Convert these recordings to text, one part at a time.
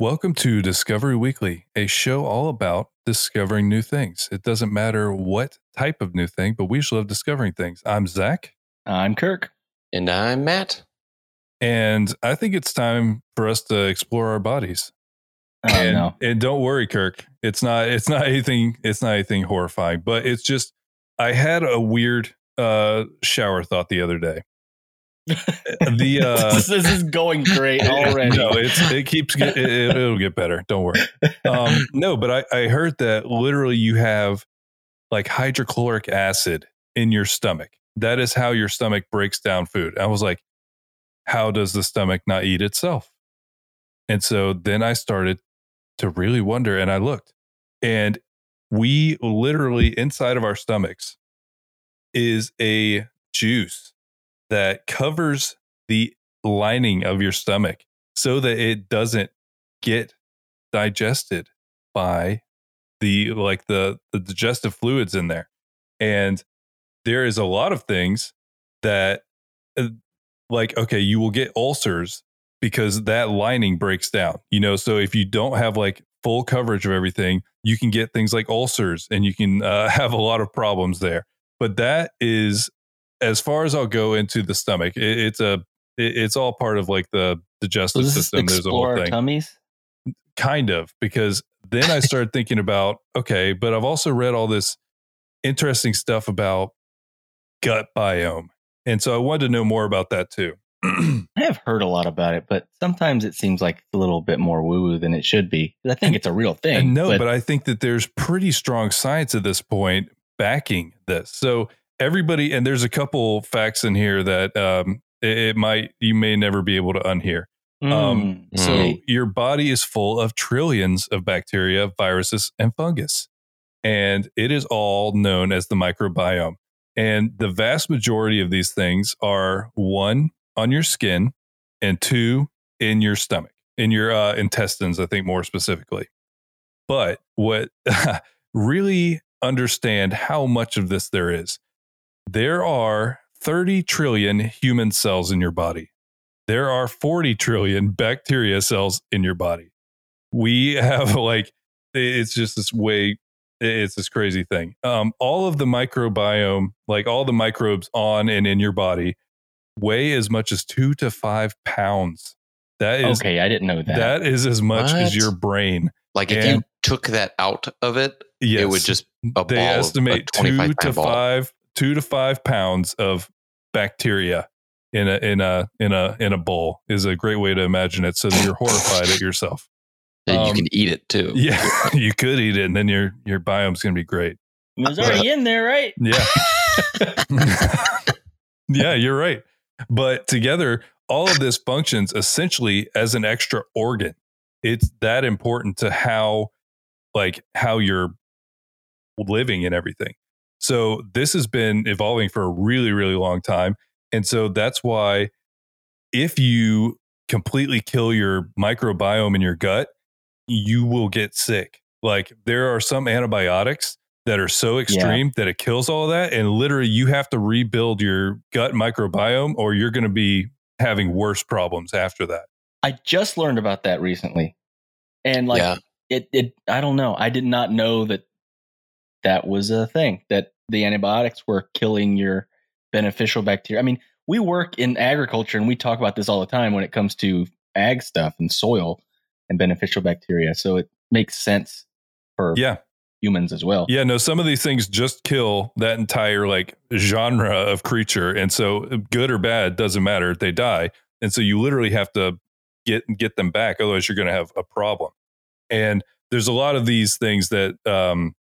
Discovery Weekly. Welcome to Discovery Weekly, a show all about discovering new things. It doesn't matter what type of new thing, but we just love discovering things. I'm Zach, I'm Kirk. And I'm Matt. and I think it's time for us to explore our bodies. Oh and, no. and don't worry, Kirk. It's not. It's not anything. It's not anything horrifying. But it's just. I had a weird uh, shower thought the other day. The uh, this, this is going great already. No, it's it keeps get, it, will get better. Don't worry. Um, no, but I, I heard that literally you have like hydrochloric acid in your stomach. That is how your stomach breaks down food. I was like, how does the stomach not eat itself? And so then I started to really wonder, and I looked, and we literally inside of our stomachs is a juice that covers the lining of your stomach so that it doesn't get digested by the like the the digestive fluids in there. And there is a lot of things that uh, like okay you will get ulcers because that lining breaks down you know? So if you don't have like full coverage of everything you can get things like ulcers and you can uh, have a lot of problems there. But that is as far as I'll go into the stomach. It, it's a it, it's all part of like the digestive this system. There's a whole thing, tummies? kind of, because then I started thinking about okay, but I've also read all this interesting stuff about gut biome, and so I wanted to know more about that too. I have heard a lot about it, but sometimes it seems like a little bit more woo woo than it should be. I think it's a real thing. And no, but, I think that there's pretty strong science at this point backing this. So everybody, and there's a couple facts in here that um, it, it might you may never be able to unhear. Um, Mm, So okay. your body is full of trillions of bacteria, viruses, and fungus, and it is all known as the microbiome. And the vast majority of these things are one on your skin, and two in your stomach, in your uh, intestines. I think more specifically. But what really understand how much of this there is. There are 30 trillion human cells in your body. There are 40 trillion bacteria cells in your body. We have like, it's just this way, it's this crazy thing. Um, all of the microbiome, like all the microbes on and in your body, weigh as much as two to five pounds. That is okay, I didn't know that. that is as much as your brain. Like if And- you took that out of it, Yes. it would just a they ball, of- a estimate two to ball. five two to five pounds of bacteria in a in a in a in a bowl is a great way to imagine it so that you're horrified at yourself. And um, you can eat it too. yeah you could eat it and then your your biome's gonna be great. It was already in there, right? yeah. Yeah you're right. But together all of this functions essentially as an extra organ. It's that important to how like how you're living and everything so this has been evolving for a really really long time and so that's why if you completely kill your microbiome in your gut you will get sick like there are some antibiotics that are so extreme that it kills all of that and literally you have to rebuild your gut microbiome or you're going to be having worse problems after that I just learned about that recently. And like yeah. it it I don't know. I did not know that that was a thing that the antibiotics were killing your beneficial bacteria. I mean, we work in agriculture and we talk about this all the time when it comes to ag stuff and soil and beneficial bacteria. So it makes sense for yeah humans as well. Yeah, no, some of these things just kill that entire like genre of creature. And so good or bad doesn't matter. They die. And so you literally have to get get them back. Otherwise you're gonna have a problem. And there's a lot of these things that um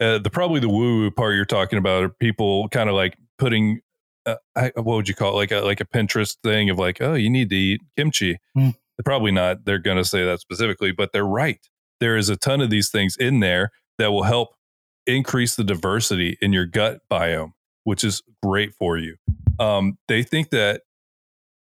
uh, the probably the woo woo part you're talking about are people kind of like putting uh, I, what would you call it like a like a Pinterest thing of like oh you need to eat kimchi. They're probably not. They're going to say that specifically, but they're right. There is a ton of these things in there that will help increase the diversity in your gut biome, which is great for you. Um, they think that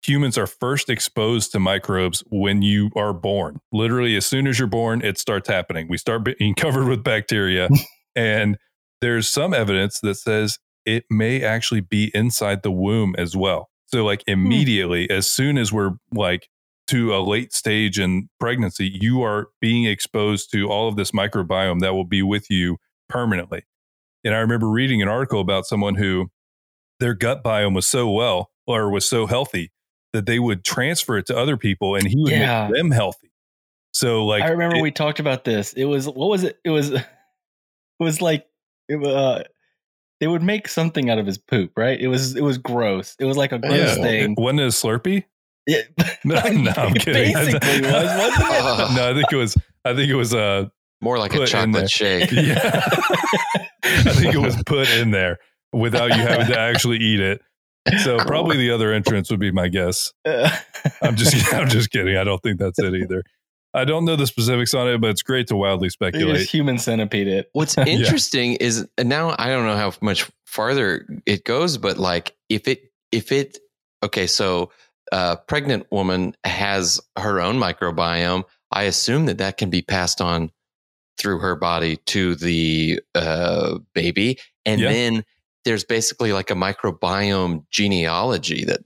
humans are first exposed to microbes when you are born. Literally, as soon as you're born, it starts happening. We start being covered with bacteria. and there's some evidence that says it may actually be inside the womb as well. So, like, hmm. immediately, as soon as we're like to a late stage in pregnancy, you are being exposed to all of this microbiome that will be with you permanently. And I remember reading an article about someone who their gut biome was so well or was so healthy that they would transfer it to other people and he would Yeah. make them healthy. So like I remember it- we talked about this. It was what was it? It was was like it. Uh, they would make something out of his poop, right? It was it was gross. It was like a gross yeah, thing. wasn't it a Slurpee? Yeah. No, no, I'm kidding. Basically, was wasn't it? Uh, no, I think it was I think it was uh More like a chocolate shake. yeah. I think it was put in there without you having to actually eat it. So probably the other entrance would be my guess. I'm just I'm just kidding. I don't think that's it either. I don't know the specifics on it, but it's great to wildly It was speculate. human centipede it. What's interesting is now I don't know how much farther it goes, but like if it if it okay, so a pregnant woman has her own microbiome. I assume that that can be passed on through her body to the uh, baby, and Yeah. then there's basically like a microbiome genealogy that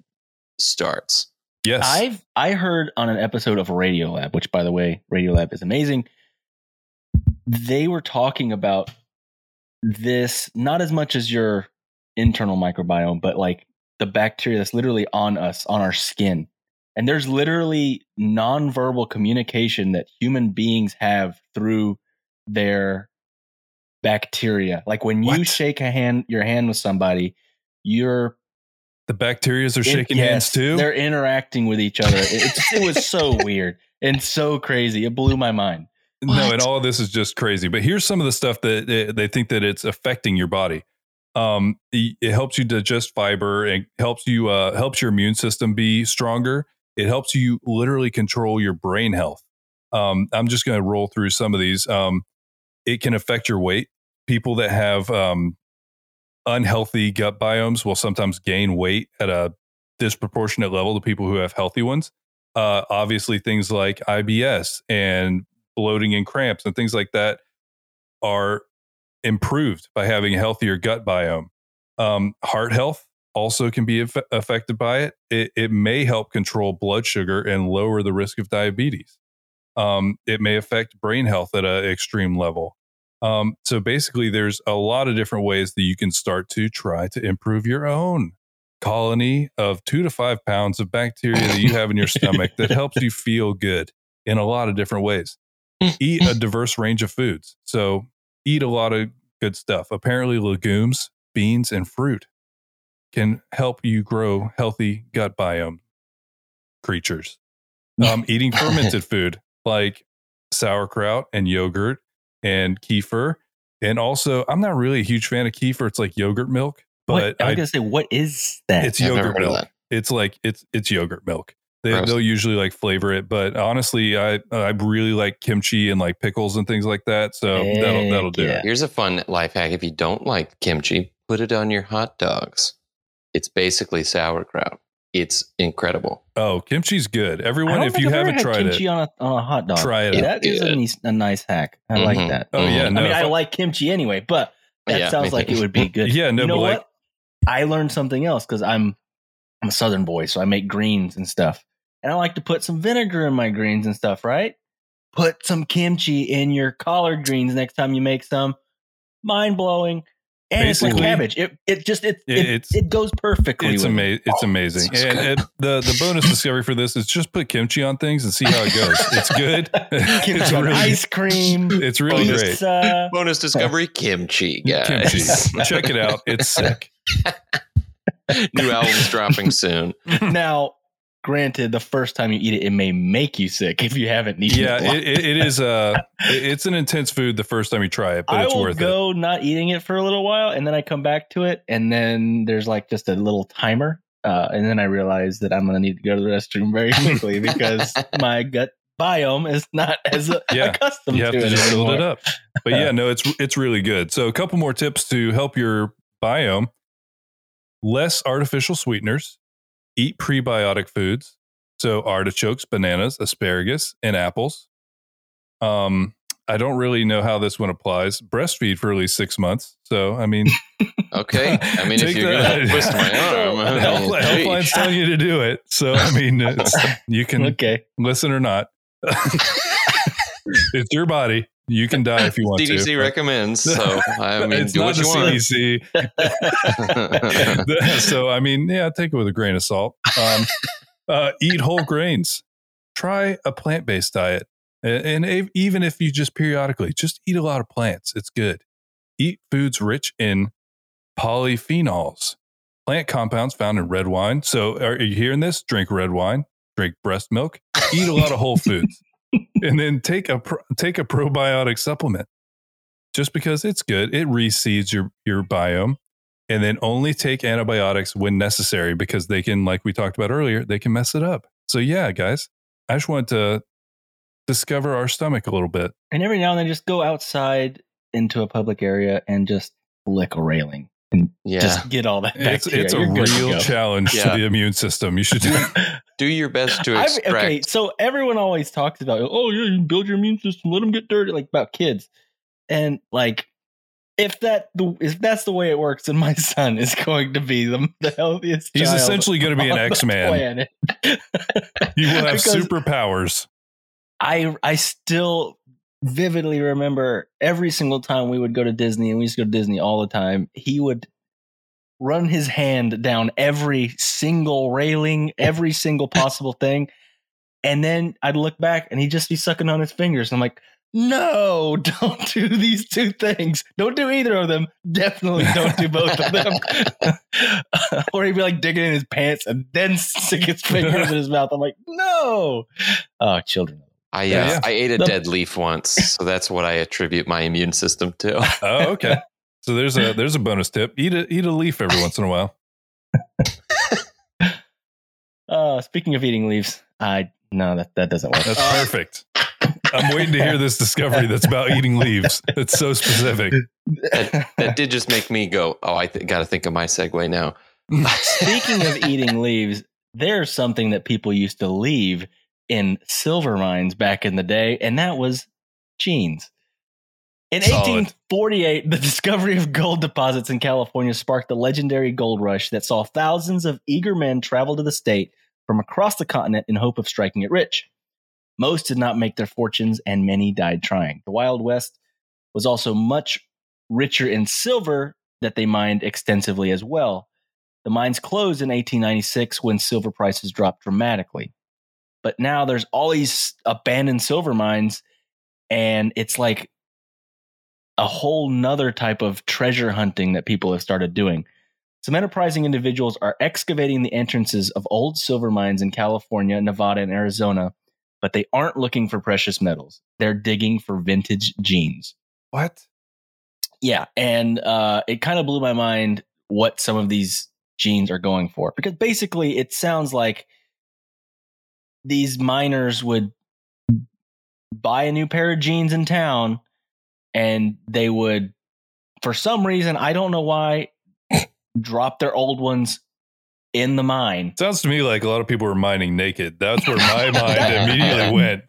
starts. Yes. I've I heard on an episode of Radiolab, which by the way, Radiolab is amazing. They were talking about this not as much as your internal microbiome, but like the bacteria that's literally on us, on our skin. And there's literally nonverbal communication that human beings have through their bacteria. Like when you shake a hand, your hand with somebody, you're the bacterias are shaking it- hands too. They're interacting with each other. It, it was so weird and so crazy. It blew my mind. No, and all of this is just crazy. But here's some of the stuff that they, they think that it's affecting your body. Um, it, it helps you digest fiber. It helps you uh, helps your immune system be stronger. It helps you literally control your brain health. Um, I'm just going to roll through some of these. Um, it can affect your weight. People that have um, unhealthy gut biomes will sometimes gain weight at a disproportionate level to people who have healthy ones. Uh, obviously, things like IBS and bloating and cramps and things like that are improved by having a healthier gut biome. Um, heart health also can be aff- affected by it. it. It may help control blood sugar and lower the risk of diabetes. Um, it may affect brain health at an extreme level. Um, so basically, there's a lot of different ways that you can start to try to improve your own colony of two to five pounds of bacteria that you have in your stomach that helps you feel good in a lot of different ways. Eat a diverse range of foods. So, eat a lot of good stuff. Apparently, legumes, beans, and fruit can help you grow healthy gut biome creatures. Um, eating fermented food like sauerkraut and yogurt and kefir. And also, I'm not really a huge fan of kefir. It's like yogurt milk, What, but I was gonna say, what is that? it's I've yogurt milk. It's like it's it's yogurt milk. They, Gross. they'll usually like flavor it, but honestly, I I really like kimchi and like pickles and things like that. So that'll that'll do yeah. it. Here's a fun life hack. If you don't like kimchi, put it on your hot dogs. It's basically sauerkraut. It's incredible. Oh, kimchi's good. Everyone, if you I've haven't tried kimchi it, on a on a hot dog. try it. out. That is a nice, a nice hack. I like Mhm. that. Oh yeah, no, I mean, I I- like kimchi anyway, but that Yeah, sounds like too. it would be good. Yeah, no, you know but like- I learned something else because I'm I'm a Southern boy, so I make greens and stuff, and I like to put some vinegar in my greens and stuff. Right? Put some kimchi in your collard greens next time you make some. Mind blowing. And it's like Basically- cabbage. It it just it It- it, it's- it goes perfectly. it's with it. amazing. It's amazing. Sounds And, good. and the the bonus discovery for this is just put kimchi on things and see how it goes. It's good. it's on really, ice cream. it's really Bonus. great. pizza. Bonus discovery kimchi, guys. Kimchi. Check it out. It's sick. New album's dropping soon. now, granted, the first time you eat it, it may make you sick if you haven't eaten Yeah, it. a it, it, it is. Uh, it's an intense food the first time you try it, but I it's will worth it. go not eating it for a little while, and then I come back to it, and then there's like just a little timer, uh, and then I realize that I'm going to need to go to the restroom very quickly because my gut biome is not as uh, Yeah, accustomed You have to, to it just build it up. But yeah, no, it's it's really good. So a couple more tips to help your biome: less artificial sweeteners, eat prebiotic foods, so artichokes, bananas, asparagus, and apples. Um, I don't really know how this one applies. Breastfeed for at least six months. So, I mean, Okay. I mean, if Take you're going to twist my arm, I Help, mean, Helpline's telling you to do it. So, I mean, you can Okay. listen or not. it's your body. You can die if you want CDC to. recommends. So, I mean, it's do not what you the want. So I mean, yeah, take it with a grain of salt. Um, uh, eat whole grains. Try a plant based diet, and, and even if you just periodically just eat a lot of plants, it's good. Eat foods rich in polyphenols, plant compounds found in red wine. So are you hearing this? Drink red wine. Drink breast milk. Eat a lot of whole foods, and then take a take a probiotic supplement. Just because it's good, it reseeds your your biome and then only take antibiotics when necessary because they can, like we talked about earlier, they can mess it up. So, yeah, guys, I just want to discover our stomach a little bit. And every now and then, just go outside into a public area and just lick a railing. Yeah. Just get all that It's, it's a You're to real challenge Yeah. to the immune system. You should do do your best to I've- extract. okay, so everyone always talks about, oh yeah, you build your immune system, let them get dirty, like about kids, and like if that the if that's the way it works, then my son is going to be the, the healthiest. He's child essentially going to be an X Man. planet. He will have Because superpowers. I I still vividly remember every single time we would go to Disney, and we used to go to Disney all the time. He would run his hand down every single railing, every single possible thing, and then I'd look back, and he'd just be sucking on his fingers. And I'm like, no, don't do these two things. Don't do either of them. Definitely don't do both of them. or he'd be like digging in his pants and then stick his fingers in his mouth. I'm like, no. Oh, children. I, uh, Yeah, yeah. I ate a The- dead leaf once, so that's what I attribute my immune system to. Oh, okay. So there's a there's a bonus tip. Eat a eat a leaf every once in a while. Uh, speaking of eating leaves, I no, that, that doesn't work. That's Uh, perfect. I'm waiting to hear this discovery that's about eating leaves. It's so specific. That did just make me go, oh, I th- got to think of my segue now. Speaking of eating leaves, there's something that people used to leave in silver mines back in the day, and that was jeans. In Solid. 1848, the discovery of gold deposits in California sparked the legendary gold rush that saw thousands of eager men travel to the state from across the continent in hope of striking it rich. Most did not make their fortunes, and many died trying. The Wild West was also much richer in silver that they mined extensively as well. The mines closed in 1896 when silver prices dropped dramatically. But now there's all these abandoned silver mines, and it's like a whole nother type of treasure hunting that people have started doing. Some enterprising individuals are excavating the entrances of old silver mines in California, Nevada, and Arizona, but they aren't looking for precious metals. They're digging for vintage jeans. What? Yeah, and uh, it kind of blew my mind what some of these jeans are going for because basically it sounds like these miners would buy a new pair of jeans in town and they would for some reason i don't know why drop their old ones in the mine Sounds to me like a lot of people were mining naked. That's where my mind immediately went.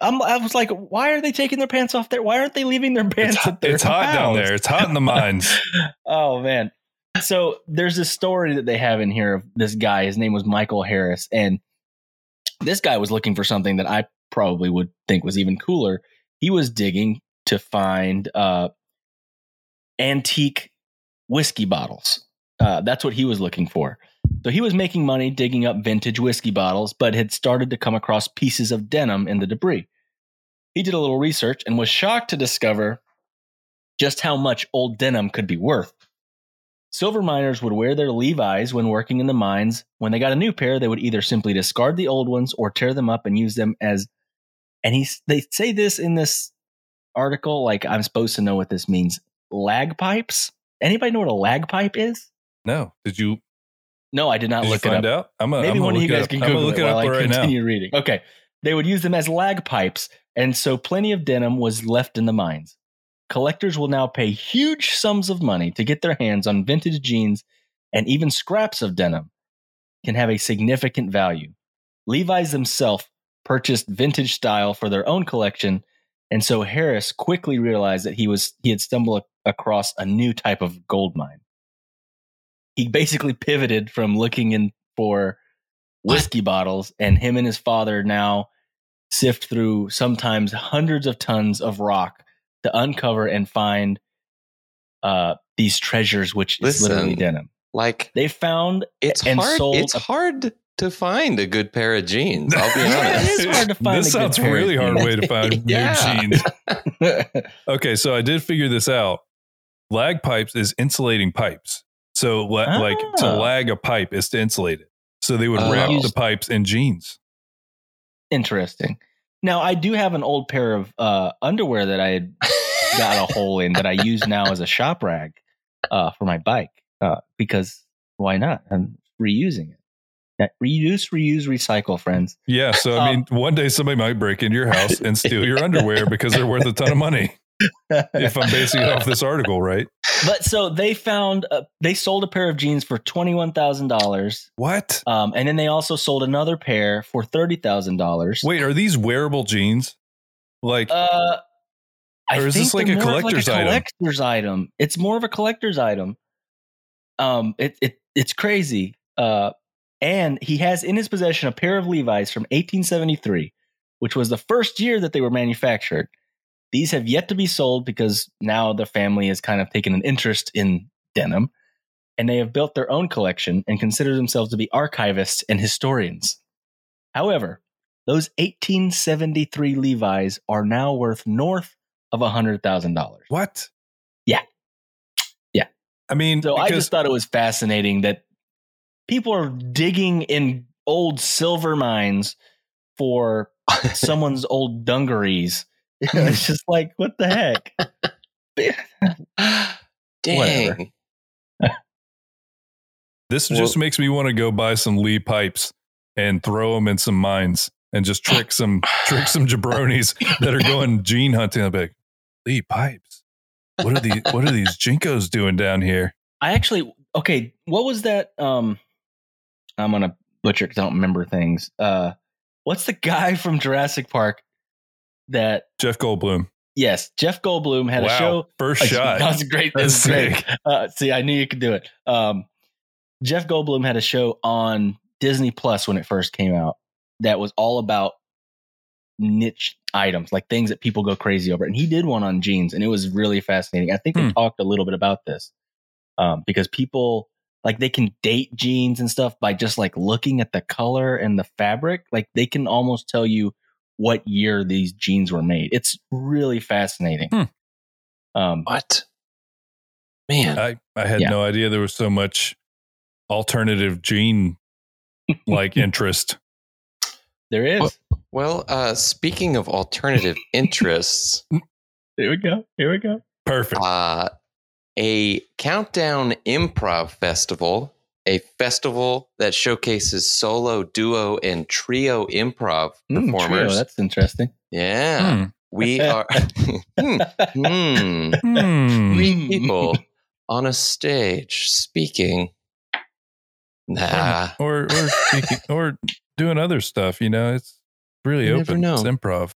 I'm, i was like why are they taking their pants off there why aren't they leaving their pants It's, at their it's hot down there. It's hot in the mines. oh man so there's this story that they have in here of this guy his name was michael harris and this guy was looking for something that i probably would think was even cooler. He was digging to find uh antique whiskey bottles. Uh, that's what he was looking for. So he was making money digging up vintage whiskey bottles but had started to come across pieces of denim in the debris. He did a little research and was shocked to discover just how much old denim could be worth Silver miners would wear their Levi's when working in the mines. When they got a new pair, they would either simply discard the old ones or tear them up and use them as. And he's they say this in this article, like I'm supposed to know what this means. Lag pipes. Anybody know what a lag pipe is? No, did you, No, I did not did you look it find up. out? I'm a, Maybe I'm one of you guys can Google look it it while up I right now. continue reading. Okay, they would use them as lag pipes, and so plenty of denim was left in the mines. Collectors will now pay huge sums of money to get their hands on vintage jeans, and even scraps of denim can have a significant value. Levi's themselves purchased vintage style for their own collection, And so Harris quickly realized that he was he had stumbled across a new type of gold mine. He basically pivoted from looking in for whiskey bottles, and him and his father now sift through sometimes hundreds of tons of rock to uncover and find uh, these treasures, which is literally denim. Like They found it's and hard. sold It's a- hard to find a good pair of jeans. I'll be Yeah, honest. it is hard to find This a good sounds pair really hard way to find Yeah. new jeans. Okay, so I did figure this out. Lag pipes is insulating pipes. So la- like to Ah. lag a pipe is to insulate it. So they would Oh. wrap the pipes in jeans. Interesting. Now I do have an old pair of uh, underwear that I had got a hole in that I use now as a shop rag uh, for my bike uh, because why not? I'm reusing it. Reuse, reuse, recycle, friends. Yeah. So I mean, one day somebody might break into your house and steal your underwear because they're worth a ton of money. If I'm basing it off this article, right? but so they found uh, they sold a pair of jeans for twenty one thousand dollars, What? um, and then they also sold another pair for thirty thousand dollars. Wait, are these wearable jeans? Like, Uh, Or is this think like a they're more of collector's like a item? collector's item? It's more of a collector's item. Um, it it it's crazy. Uh, and he has in his possession a pair of Levi's from 1873, which was the first year that they were manufactured. These have yet to be sold because now the family has kind of taken an interest in denim, and they have built their own collection and consider themselves to be archivists and historians. However, those 1873 Levi's are now worth north of $100,000. what? Yeah. Yeah. I mean, So I just thought it was fascinating that people are digging in old silver mines for someone's old dungarees. it's just like, what the heck? Dang. this Well- just makes me want to go buy some Lee pipes and throw them in some mines and just trick some trick some jabronis that are going jean hunting. I'm like, Lee pipes. What are these? What are these jinkos doing down here? I actually, okay, what was that? Um, I'm going to butcher because I don't remember things. Uh, what's the guy from Jurassic Park that, Jeff Goldblum. yes, Jeff Goldblum had wow, a show first shot. That was great. That's great. Uh, see, I knew you could do it. Um, Jeff Goldblum had a show on Disney Plus when it first came out that was all about niche items, like things that people go crazy over. And he did one on jeans, and it was really fascinating. I think Hmm. we talked a little bit about this um, because people like they can date jeans and stuff by just like looking at the color and the fabric. Like they can almost tell you what year these jeans were made. It's really fascinating. Hmm. Um, What? Man. I, I had Yeah. no idea there was so much alternative jean like interest. there is. Well- Well, uh, speaking of alternative interests, Here we go. Here we go. Perfect. uh, a countdown improv festival, a festival that showcases solo, duo, and trio improv Mm, performers. trio, that's interesting. yeah, Hmm. we are hmm, hmm, Hmm. people on a stage speaking. Nah, Or or speaking, or doing other stuff. You know, it's really You open. It's improv.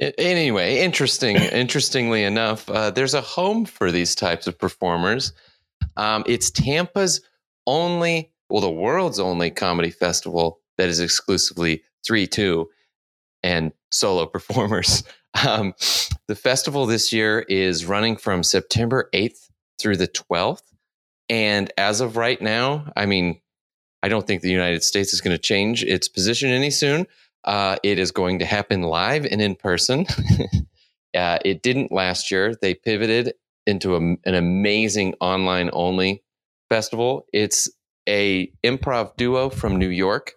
A- Anyway, interesting. interestingly enough, uh, there's a home for these types of performers. Um, it's Tampa's only, well, the world's only comedy festival that is exclusively three two and solo performers. Um, the festival this year is running from September 8th through the 12th. And as of right now, I mean, I don't think the United States is going to change its position any soon. Uh, it is going to happen live and in person. uh, it didn't last year. They pivoted into a, an amazing online only festival. It's a improv duo from New York,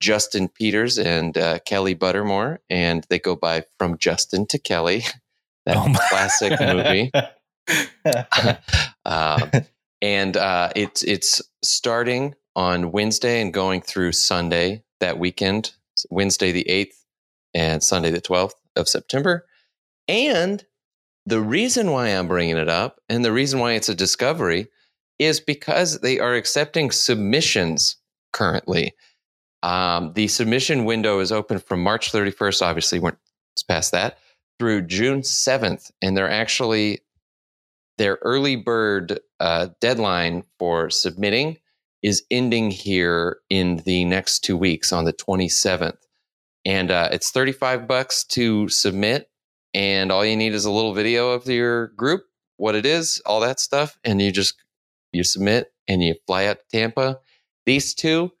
Justin Peters and uh, Kelly Buttermore, and they go by from Justin to Kelly. That Oh classic movie. um, and uh, it's it's starting on Wednesday and going through Sunday that weekend, Wednesday the eighth and Sunday the twelfth of September. And the reason why I'm bringing it up, and the reason why it's a discovery, is because they are accepting submissions currently. Um, the submission window is open from March 31st. Obviously, we're past that through June 7th. And they're actually, their early bird uh, deadline for submitting is ending here in the next two weeks on the 27th. And uh, it's 35 bucks to submit. And all you need is a little video of your group, what it is, all that stuff. And you just, you submit and you fly out to Tampa. These two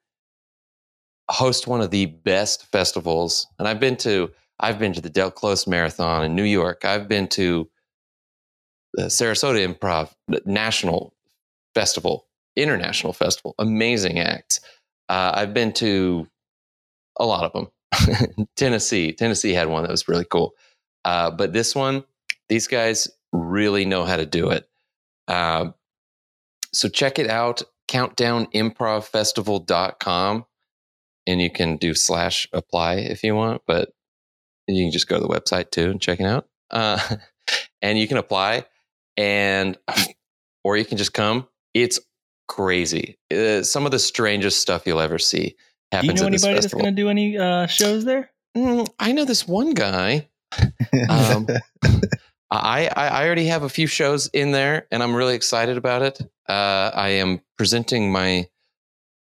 host one of the best festivals. And I've been to, I've been to the Del Close Marathon in New York. I've been to the Sarasota Improv National Festival, International Festival. Amazing acts. Uh, I've been to a lot of them. Tennessee, Tennessee had one that was really cool. Uh, but this one, these guys really know how to do it. Uh, so check it out, countdownimprovfestival.com. And you can do slash apply if you want, but you can just go to the website too and check it out. Uh, and you can apply and, or you can just come. It's crazy. Uh, some of the strangest stuff you'll ever see happens Do you know anybody that's going to do any uh, shows there? Mm, I know this one guy. Um, I, I I already have a few shows in there, and I'm really excited about it. Uh, I am presenting my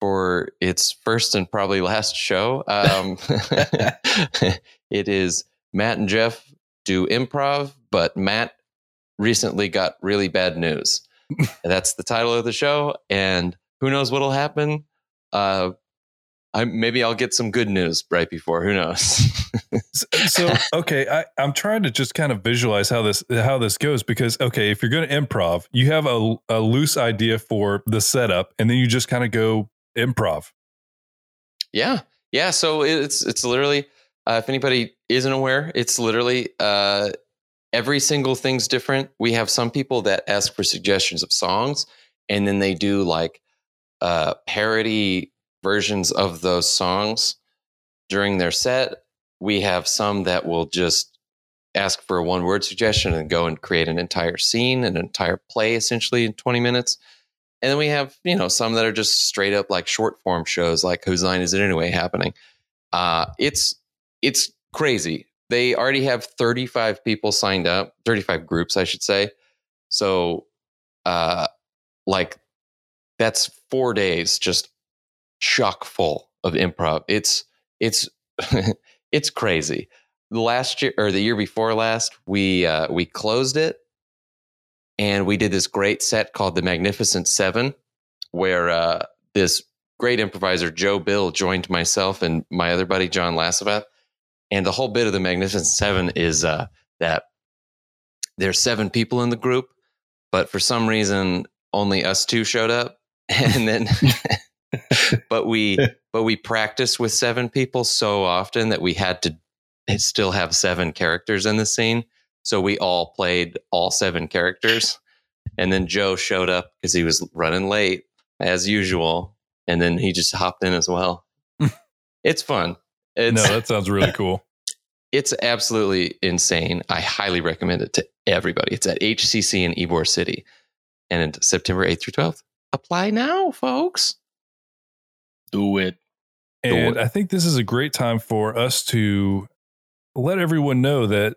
for its first and probably last show. Um, it is Matt and Jeff do improv, but Matt recently got really bad news. That's the title of the show, and who knows what'll happen. Uh, I, maybe I'll get some good news right before. Who knows? so okay I, i'm trying to just kind of visualize how this how this goes because okay if you're going to improv you have a, a loose idea for the setup and then you just kind of go improv Yeah, yeah. So it's it's literally, uh, if anybody isn't aware, it's literally uh, every single thing's different. We have some people that ask for suggestions of songs, and then they do like uh, parody versions of those songs during their set. We have some that will just ask for a one word suggestion and go and create an entire scene, an entire play essentially in 20 minutes. And then we have, you know, some that are just straight up like short form shows like Whose Line Is It Anyway happening. Uh, it's it's crazy. They already have 35 people signed up, 35 groups, I should say. So uh like that's four days just chock full of improv. It's it's it's crazy. Last year or the year before last, we uh, we closed it, and we did this great set called the Magnificent Seven, where uh, this great improviser Joe Bill joined myself and my other buddy John Lassabath, and the whole bit of the Magnificent Seven is uh, that there's seven people in the group, but for some reason only us two showed up, and then but we but we practiced with seven people so often that we had to still have seven characters in the scene. So we all played all seven characters. And then Joe showed up because he was running late as usual. And then he just hopped in as well. it's fun. It's, no that sounds really cool it's absolutely insane. I highly recommend it to everybody. It's at HCC in Ybor City and September 8th through 12th. Apply now, folks. Do it. and i think this is a great time for us to let everyone know that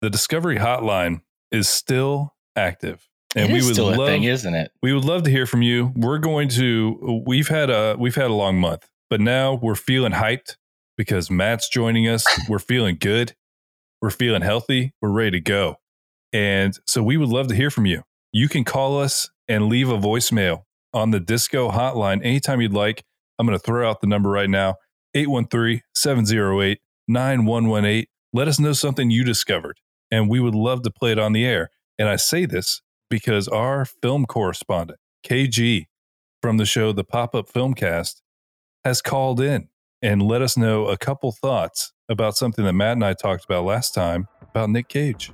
the discovery hotline is still active and It we would still love a thing, isn't it? we would love to hear from you. We're going to we've had a we've had a long month but now we're feeling hyped because matt's joining us. We're feeling good. We're feeling healthy. We're ready to go. And so we would love to hear from you. You can call us and leave a voicemail on the disco hotline anytime you'd like i'm going to throw out the number right now 813-708-9118 let us know something you discovered and we would love to play it on the air and i say this because our film correspondent, KG, from the show The Pop Up Filmcast, has called in and let us know a couple thoughts about something that Matt and I talked about last time about Nick Cage.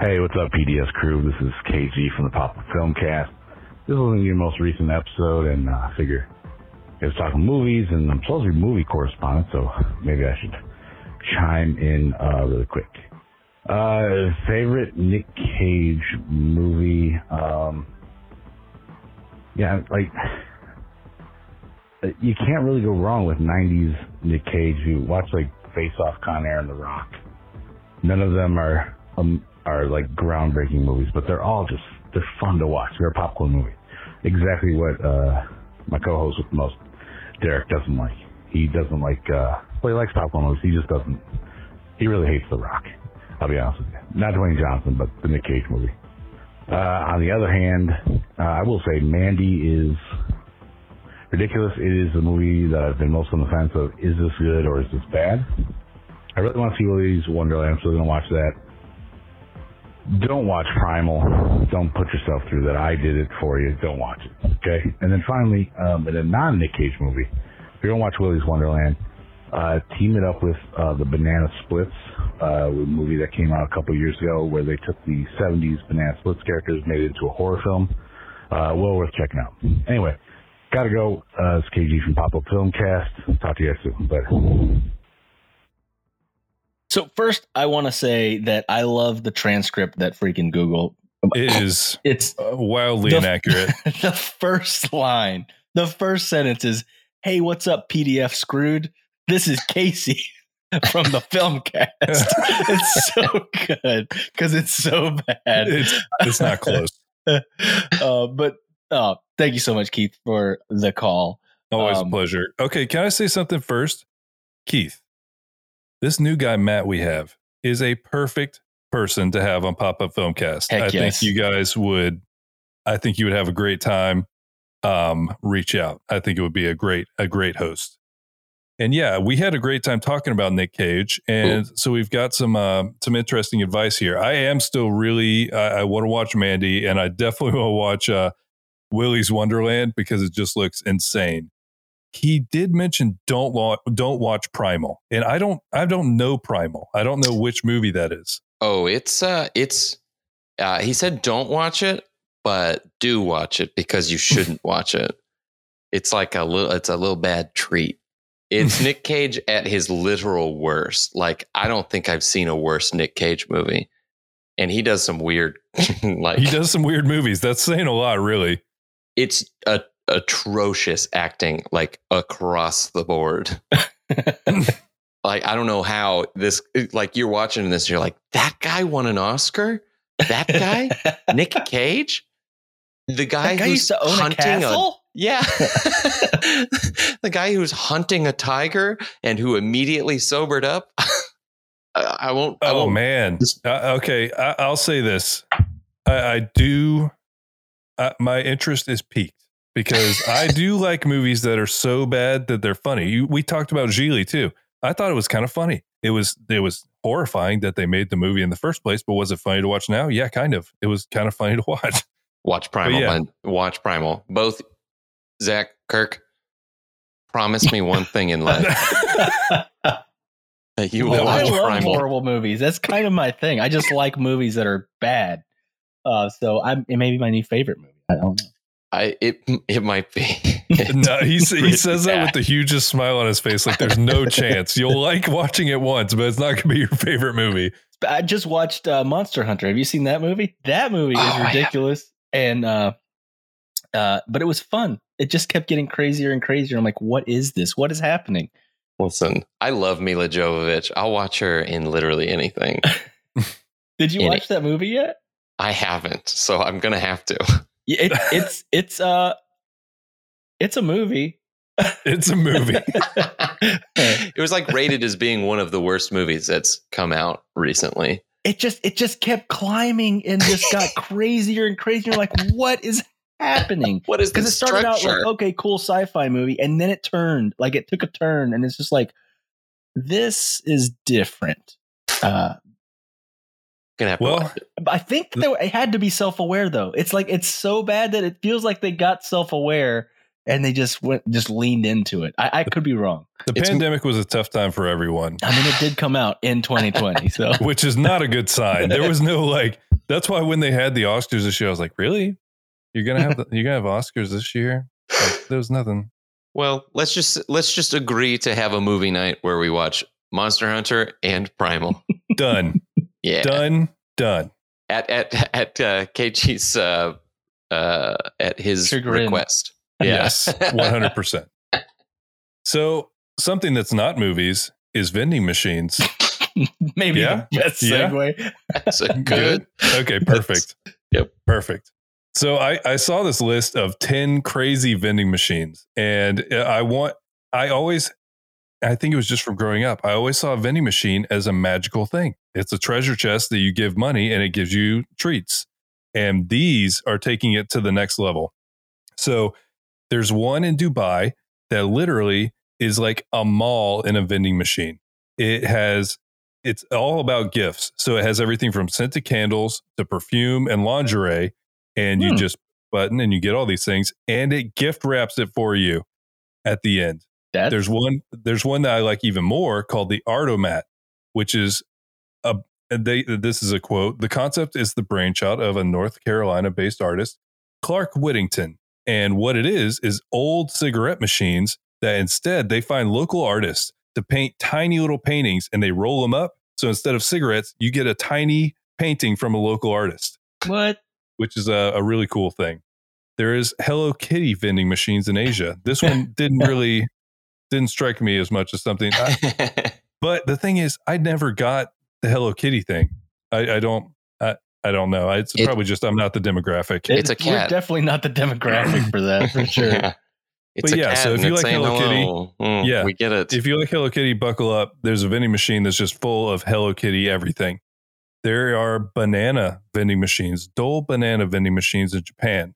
Hey, what's up, PDS crew? This is KG from the Pop Up Filmcast. This was your most recent episode, and uh, I figure I was talking movies, and I'm supposed to be movie correspondent, so maybe I should chime in uh, really quick. Uh, favorite Nick Cage movie? Um, yeah, like you can't really go wrong with '90s Nick Cage. You watch like Face Off, Con Air, and The Rock. None of them are um, are like groundbreaking movies, but they're all just they're fun to watch. They're a popcorn movie. Exactly what uh, my co-host with the most, Derek, doesn't like. He doesn't like. Uh, well, he likes popcorn movies. He just doesn't. He really hates The Rock. I'll be honest with you. Not Dwayne Johnson, but the Nick Cage movie. Uh, on the other hand, uh, I will say Mandy is ridiculous. It is the movie that I've been most on the fence of. Is this good or is this bad? I really want to see Willy's Wonderland. I'm still going to watch that. Don't watch Primal. Don't put yourself through that. I did it for you. Don't watch it. Okay. And then finally, um, in a non Nick Cage movie, if you're going to watch Willy's Wonderland, uh, team it up with uh, the Banana Splits, uh, movie that came out a couple years ago where they took the 70s Banana Splits characters, and made it into a horror film. Uh, well worth checking out. Anyway, gotta go. Uh, it's KG from Pop Up Film Cast. Talk to you guys soon. Bye. So first, I want to say that I love the transcript that freaking Google. It is It's uh, wildly The- inaccurate. the first line, the first sentence is, "Hey, what's up, PDF screwed? This is Casey from the film cast." it's so good because it's so bad. It's it's not close. uh, but uh, thank you so much, Keith, for the call. Always Um, a pleasure. Okay, can I say something first? Keith, this new guy, Matt, we have is a perfect person to have on Pop Up Filmcast. Heck I yes. think you guys would, I think you would have a great time. Um, reach out. I think it would be a great, a great host. And yeah, we had a great time talking about Nick Cage, and so we've got some uh, some interesting advice here. I am still really, I, I want to watch Mandy, and I definitely want to watch uh, Willy's Wonderland because it just looks insane he did mention don't don't watch Primal, and I don't I don't know Primal. I don't know which movie that is. Oh, it's uh it's uh he said don't watch it, but do watch it because you shouldn't watch it. It's like a little it's a little bad treat. It's Nick Cage at his literal worst. Like I don't think I've seen a worse Nick Cage movie. And he does some weird like He does some weird movies. That's saying a lot, really. it's a atrocious acting like across the board. like I don't know how this like you're watching this you're like that guy won an Oscar? That guy? Nick Cage? The guy, guy who's own a hunting yeah. the guy who's hunting a tiger and who immediately sobered up. I, I won't I Oh won't man. Uh, okay, I, I'll say this. I, I do. Uh, my interest is peaked because I do like movies that are so bad that they're funny. You, we talked about Gigli too. I thought it was kind of funny. It was it was horrifying that they made the movie in the first place, but was it funny to watch now? Yeah, kind of. It was kind of funny to watch. watch Primal. yeah. Watch Primal. Both Zach Kirk promise me one thing in life. that you will No, I watch love Primal. horrible movies. That's kind of my thing. I just like movies that are bad. Uh, so I'm it may be my new favorite movie. I don't know. I it it might be. no, he, he says that with the hugest smile on his face. Like there's no chance you'll like watching it once, but it's not going to be your favorite movie. I just watched uh, Monster Hunter. Have you seen that movie? That movie Oh, is haven't. ridiculous, and uh, uh, but it was fun. It just kept getting crazier and crazier. I'm like, what is this? What is happening? Listen, I love Milla Jovovich. I'll watch her in literally anything. Did you In watch that movie yet? I haven't, so I'm gonna have to. Yeah, it, it's it's uh it's a movie. It's a movie. it was like rated as being one of the worst movies that's come out recently. It just it just kept climbing and just got crazier and crazier. Like, what is happening? What is Because it started out like okay, cool sci-fi movie, and then it turned like it took a turn, and it's just like this is different. Uh, gonna have to Well, watch it. I think that it had to be self aware though. It's like it's so bad that it feels like they got self aware and they just went just leaned into it. I, I could be wrong. The It's- pandemic was a tough time for everyone, I mean, it did come out in 2020, so which is not a good sign. There was no like. That's why when they had the Oscars this year, I was like, "Really? You're gonna have the, you're gonna have Oscars this year?" Like, there was nothing. Well, let's just let's just agree to have a movie night where we watch Monster Hunter and Primal. Done. Yeah, Done. Done. at at at uh, KG's uh, uh, at his Chagrin. request. Yeah. Yes. One hundred percent. So something that's not movies is vending machines. Maybe Yeah. the best Yeah. segue. That's a good. Okay, perfect. Yep. Perfect. So I, I saw this list of 10 crazy vending machines and uh, I want, I always, I think it was just from growing up. I always saw a vending machine as a magical thing. It's a treasure chest that you give money and it gives you treats. And these are taking it to the next level. So there's one in Dubai that literally is like a mall in a vending machine. It has it's all about gifts. So it has everything from scented candles to perfume and lingerie. And you Hmm. just button and you get all these things and it gift wraps it for you at the end. That's, There's one there's one that I like even more called the Art-o-mat, which is a they this is a quote. The concept is the brainchild of a North Carolina based artist, Clark Whittington. And what it is is old cigarette machines that instead they find local artists to paint tiny little paintings and they roll them up. So instead of cigarettes, you get a tiny painting from a local artist, what? which is a, a really cool thing. There is Hello Kitty vending machines in Asia. This one didn't really didn't strike me as much as something. I- but the thing is, I never got the Hello Kitty thing. I, I don't. I, I don't know. It's It- probably just I'm not the demographic. It's a We're cat. definitely not the demographic for that, for sure. it's But a yeah, cat so if you it's like saying Hello Kitty. Mm, yeah. we get it. if you like Hello Kitty, buckle up. There's a vending machine that's just full of Hello Kitty everything. There are banana vending machines, Dole banana vending machines in Japan,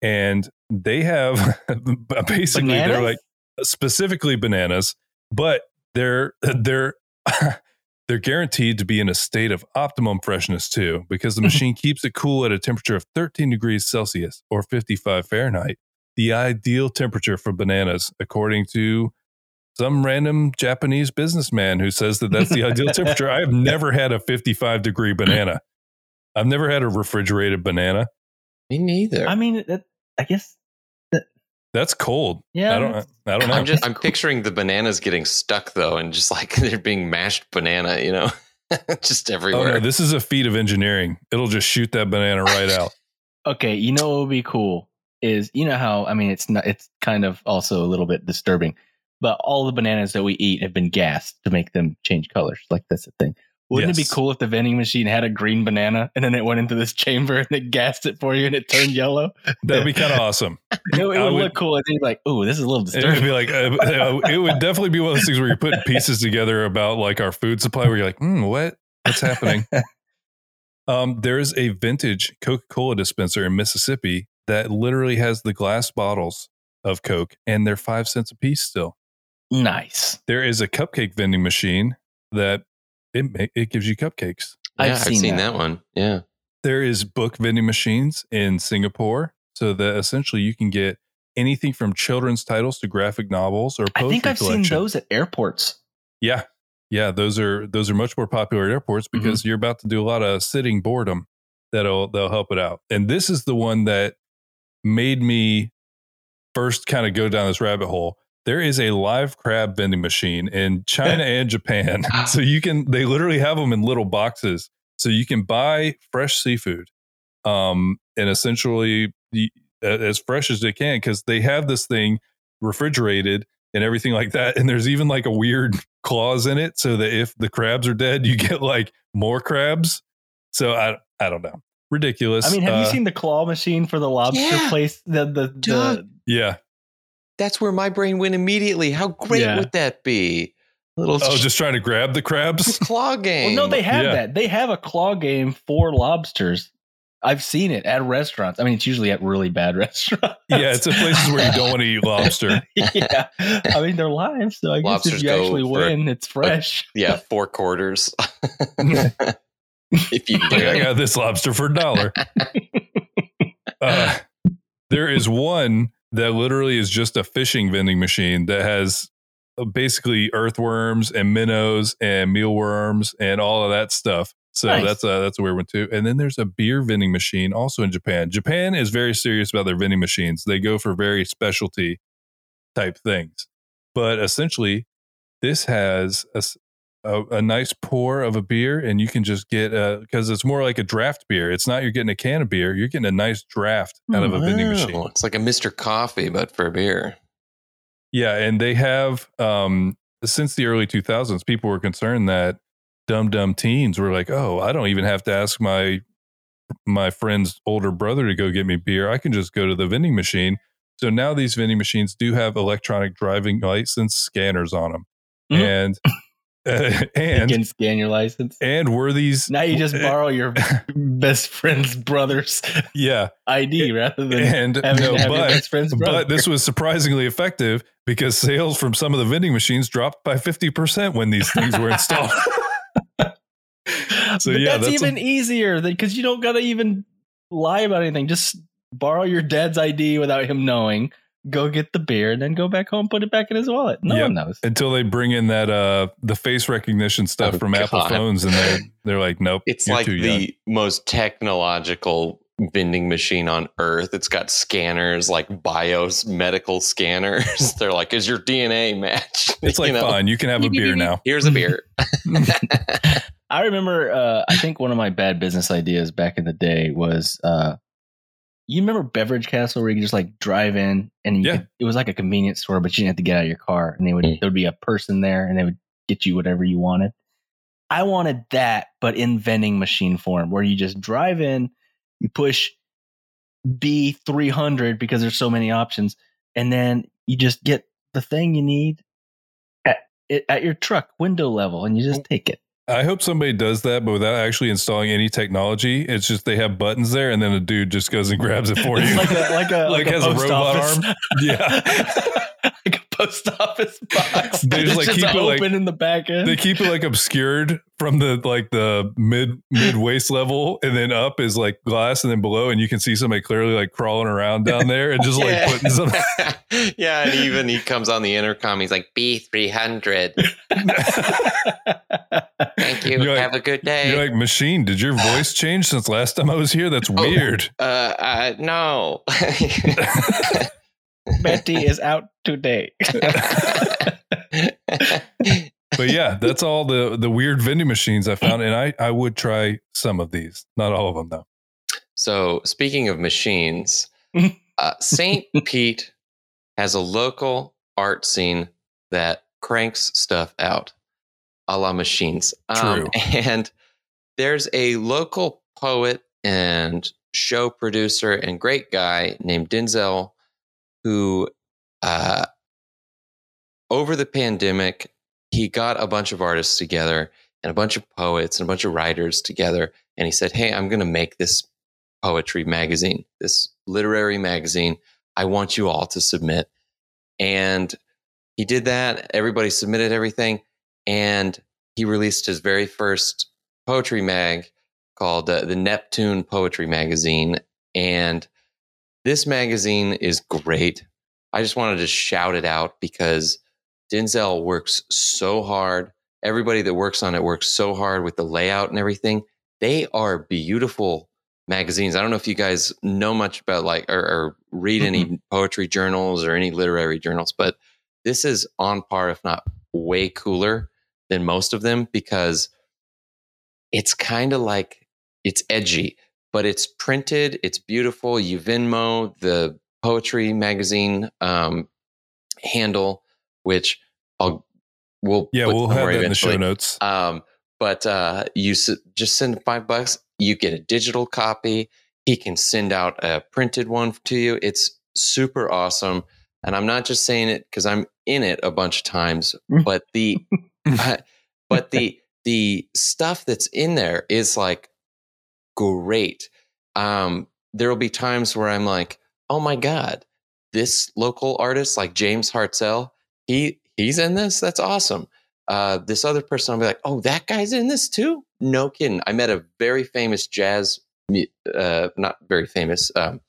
and they have basically they're like specifically bananas, but they're they're they're guaranteed to be in a state of optimum freshness too, because the machine keeps it cool at a temperature of 13 degrees Celsius or 55 Fahrenheit. The ideal temperature for bananas, according to some random Japanese businessman who says that that's the ideal temperature. I have never had a 55 degree banana. I've never had a refrigerated banana. Me neither. I mean, that, I guess, That's cold. yeah. I don't. I don't know. I'm just I'm picturing the bananas getting stuck though, and just like they're being mashed banana, you know, just oh everywhere. no, this is a feat of engineering. It'll just shoot that banana right out. Okay, you know what would be cool is you know how I mean it's not it's kind of also a little bit disturbing, but all the bananas that we eat have been gassed to make them change colors. Like that's the thing. Wouldn't it be cool if the vending machine had a green banana and then it went into this chamber and it gassed it for you and it turned yellow? That'd be kind of awesome. It, it would, would- look cool. And then you're like, oh, this is a little disturbing." It would be like uh, uh, it would definitely be one of those things where you're putting pieces together about like our food supply. Where you're like, hmm, what? What's happening? um, there is a vintage Coca Cola dispenser in Mississippi that literally has the glass bottles of Coke, and they're five cents a piece still. nice. There is a cupcake vending machine that it ma- it gives you cupcakes. I've I've seen seen, that. that. one. Yeah. There is book vending machines in Singapore, so that essentially you can get anything from children's titles to graphic novels or I think I've collection. seen those at airports. Yeah. Yeah, those are those are much more popular at airports Mm-hmm. because you're about to do a lot of sitting boredom that'll they'll help it out. And this is the one that made me first kind of go down this rabbit hole. There is a live crab vending machine in China and Japan. So you can they literally have them in little boxes. So you can buy fresh seafood um and essentially the, as fresh as they can cuz they have this thing refrigerated and everything like that. And there's even like a weird clause in it so that if the crabs are dead, you get like more crabs. So I I don't know. Ridiculous. I mean, have you Uh, seen the claw machine for the lobster Yeah. place? The the, the Dude. Yeah. That's where my brain went immediately. How great Yeah. would that be? Little Oh, just trying to grab the crabs. claw game. Well, no, they have Yeah. that. They have a claw game for lobsters. I've seen it at restaurants. I mean, it's usually at really bad restaurants. yeah, it's in places where you don't want to eat lobster. yeah. I mean, they're live, so I guess if you actually for- win, it's fresh. yeah, four quarters. if you can Like, I got this lobster for a dollar. Uh, there is one that literally is just a fishing vending machine that has uh, basically earthworms and minnows and mealworms and all of that stuff. So Nice. that's a that's a weird one too. And then there's a beer vending machine also in Japan. Japan is very serious about their vending machines. They go for very specialty type things. But essentially, this has a, a- a nice pour of a beer, and you can just get because it's more like a draft beer. It's not you're getting a can of beer; you're getting a nice draft out of a vending Wow. machine. It's like a Mr. Coffee, but for beer. Yeah, and they have um since the early 2000s people were concerned that dumb dumb teens were like, "Oh, I don't even have to ask my my friend's older brother to go get me beer. I can just go to the vending machine." So now these vending machines do have electronic driving license scanners on them. Mhm. And uh, you and can scan your license. and were these Now you just borrow your best friend's brother's yeah ID rather than and having no your but friend's brother. but this was surprisingly effective because sales from some of the vending machines dropped by 50% when these things were installed so But yeah that's, that's a- even easier because you don't gotta even lie about anything. Just borrow your dad's ID without him knowing. Go get the beer and then go back home, put it back in his wallet. No Yep. one knows. until they bring in that uh the face recognition stuff Oh, from Apple phones and they're they're like nope It's you're like too the young. most technological vending machine on earth. It's got scanners like BIOS medical scanners. They're like, is your DNA matched? it's like You know, fine you can have a beer now Here's a beer. I remember. Uh, I think one of my bad business ideas back in the day was. Uh, you remember Beverage Castle where you could just like drive in and you Yeah. could, it was like a convenience store, but you didn't have to get out of your car, and they would Mm. there would be a person there and they would get you whatever you wanted. I wanted that, but in vending machine form, where you just drive in, you push B three hundred because there's so many options, and then you just get the thing you need at at your truck window level, and you just take it. I hope somebody does that, but without actually installing any technology. It's just they have buttons there, and then a dude just goes and grabs it for you. like a like a Like like, has a a robot office. arm? Yeah. Like a post office box. They just, like, just keep it, open like- in the back end. they keep it like obscured from the like the mid mid waist level, and then up is like glass, and then below, and you can see somebody clearly like crawling around down there, and just like Yeah. putting some. yeah, and even he comes on the intercom. He's like, B three hundred. Thank you. You're like- Have a good day. You're like machine. Did your voice change since last time I was here? That's Oh. weird. uh, uh, no. Betty is out today. But yeah, that's all the the weird vending machines I found, and I I would try some of these, not all of them though. So, speaking of machines, uh, St. Pete has a local art scene that cranks stuff out a la machines. Um, True. and there's a local poet and show producer and great guy named Denzel who, uh, over the pandemic, he got a bunch of artists together and a bunch of poets and a bunch of writers together. And he said, Hey, I'm going to make this poetry magazine, this literary magazine. I want you all to submit. And he did that. Everybody submitted everything. And he released his very first poetry mag called uh, the Neptune Poetry Magazine. And this magazine is great. I just wanted to shout it out because Denzel works so hard. Everybody that works on it works so hard with the layout and everything. They are beautiful magazines. I don't know if you guys know much about like or, or read any mm-hmm. poetry journals or any literary journals, but this is on par, if not way cooler than most of them because it's kind of like it's edgy, but it's printed, it's beautiful. You Venmo the poetry magazine um, handle, which I'll we'll Yeah, put we'll have that in the show notes. Um, but uh, you s- just send five bucks, you get a digital copy. He can send out a printed one to you. It's super awesome. And I'm not just saying it because I'm in it a bunch of times, but the uh, but the the stuff that's in there is like great. Um, there will be times where I'm like, oh my god, this local artist like James Hartzell, he he's in this. That's awesome. Uh, this other person, I'll be like, oh, that guy's in this too. No kidding. I met a very famous jazz, uh, not very famous, um,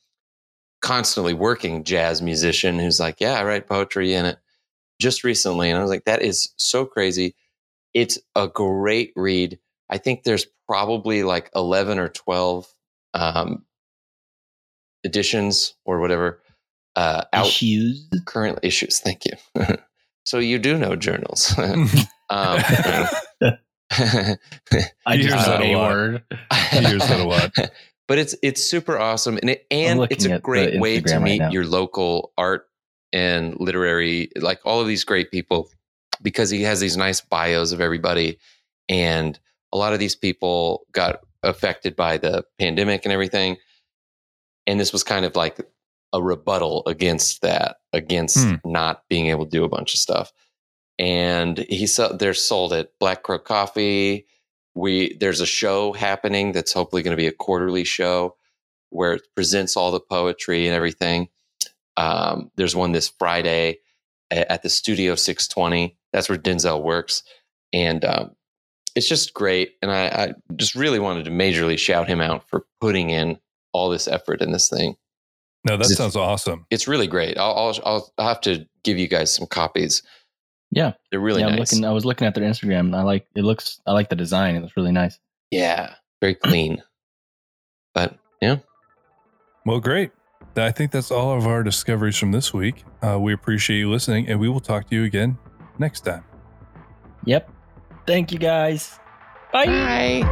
constantly working jazz musician who's like, yeah, I write poetry in it just recently. And I was like, that is so crazy. It's a great read. I think there's probably like 11 or 12 um, editions or whatever uh, out Issues. current issues. Thank you. so you do know journals. um, I He just that said a a lot. word. He hears that a lot. But it's it's super awesome, and it, and it's a great way to Instagram right meet now. your local art and literary, like all of these great people, because he has these nice bios of everybody. And a lot of these people got affected by the pandemic and everything. And this was kind of like a rebuttal against that, against Hmm. not being able to do a bunch of stuff. And he said they're sold at Black Crow Coffee. We there's a show happening that's hopefully going to be a quarterly show where it presents all the poetry and everything. Um, there's one this Friday a- at the Studio 620. That's where Denzel works, and um, it's just great. And I, I just really wanted to majorly shout him out for putting in all this effort in this thing. No, that It's- sounds awesome. It's really great. I'll, I'll, I'll, I'll have to give you guys some copies. Yeah. They're really yeah, I'm nice. looking. I was looking at their Instagram. And I like it. Looks. I like the design. It looks really nice. yeah, very clean. But yeah, Well, great. I think that's all of our discoveries from this week. Uh, we appreciate you listening, and we will talk to you again next time. Yep. Thank you guys. Bye.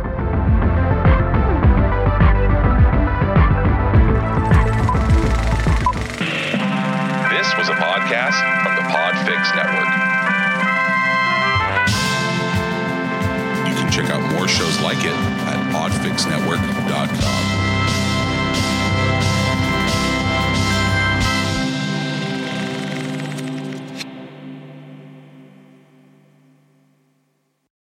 This was a podcast from the Podfix Network. You can check out more shows like it at podfixnetwork.com.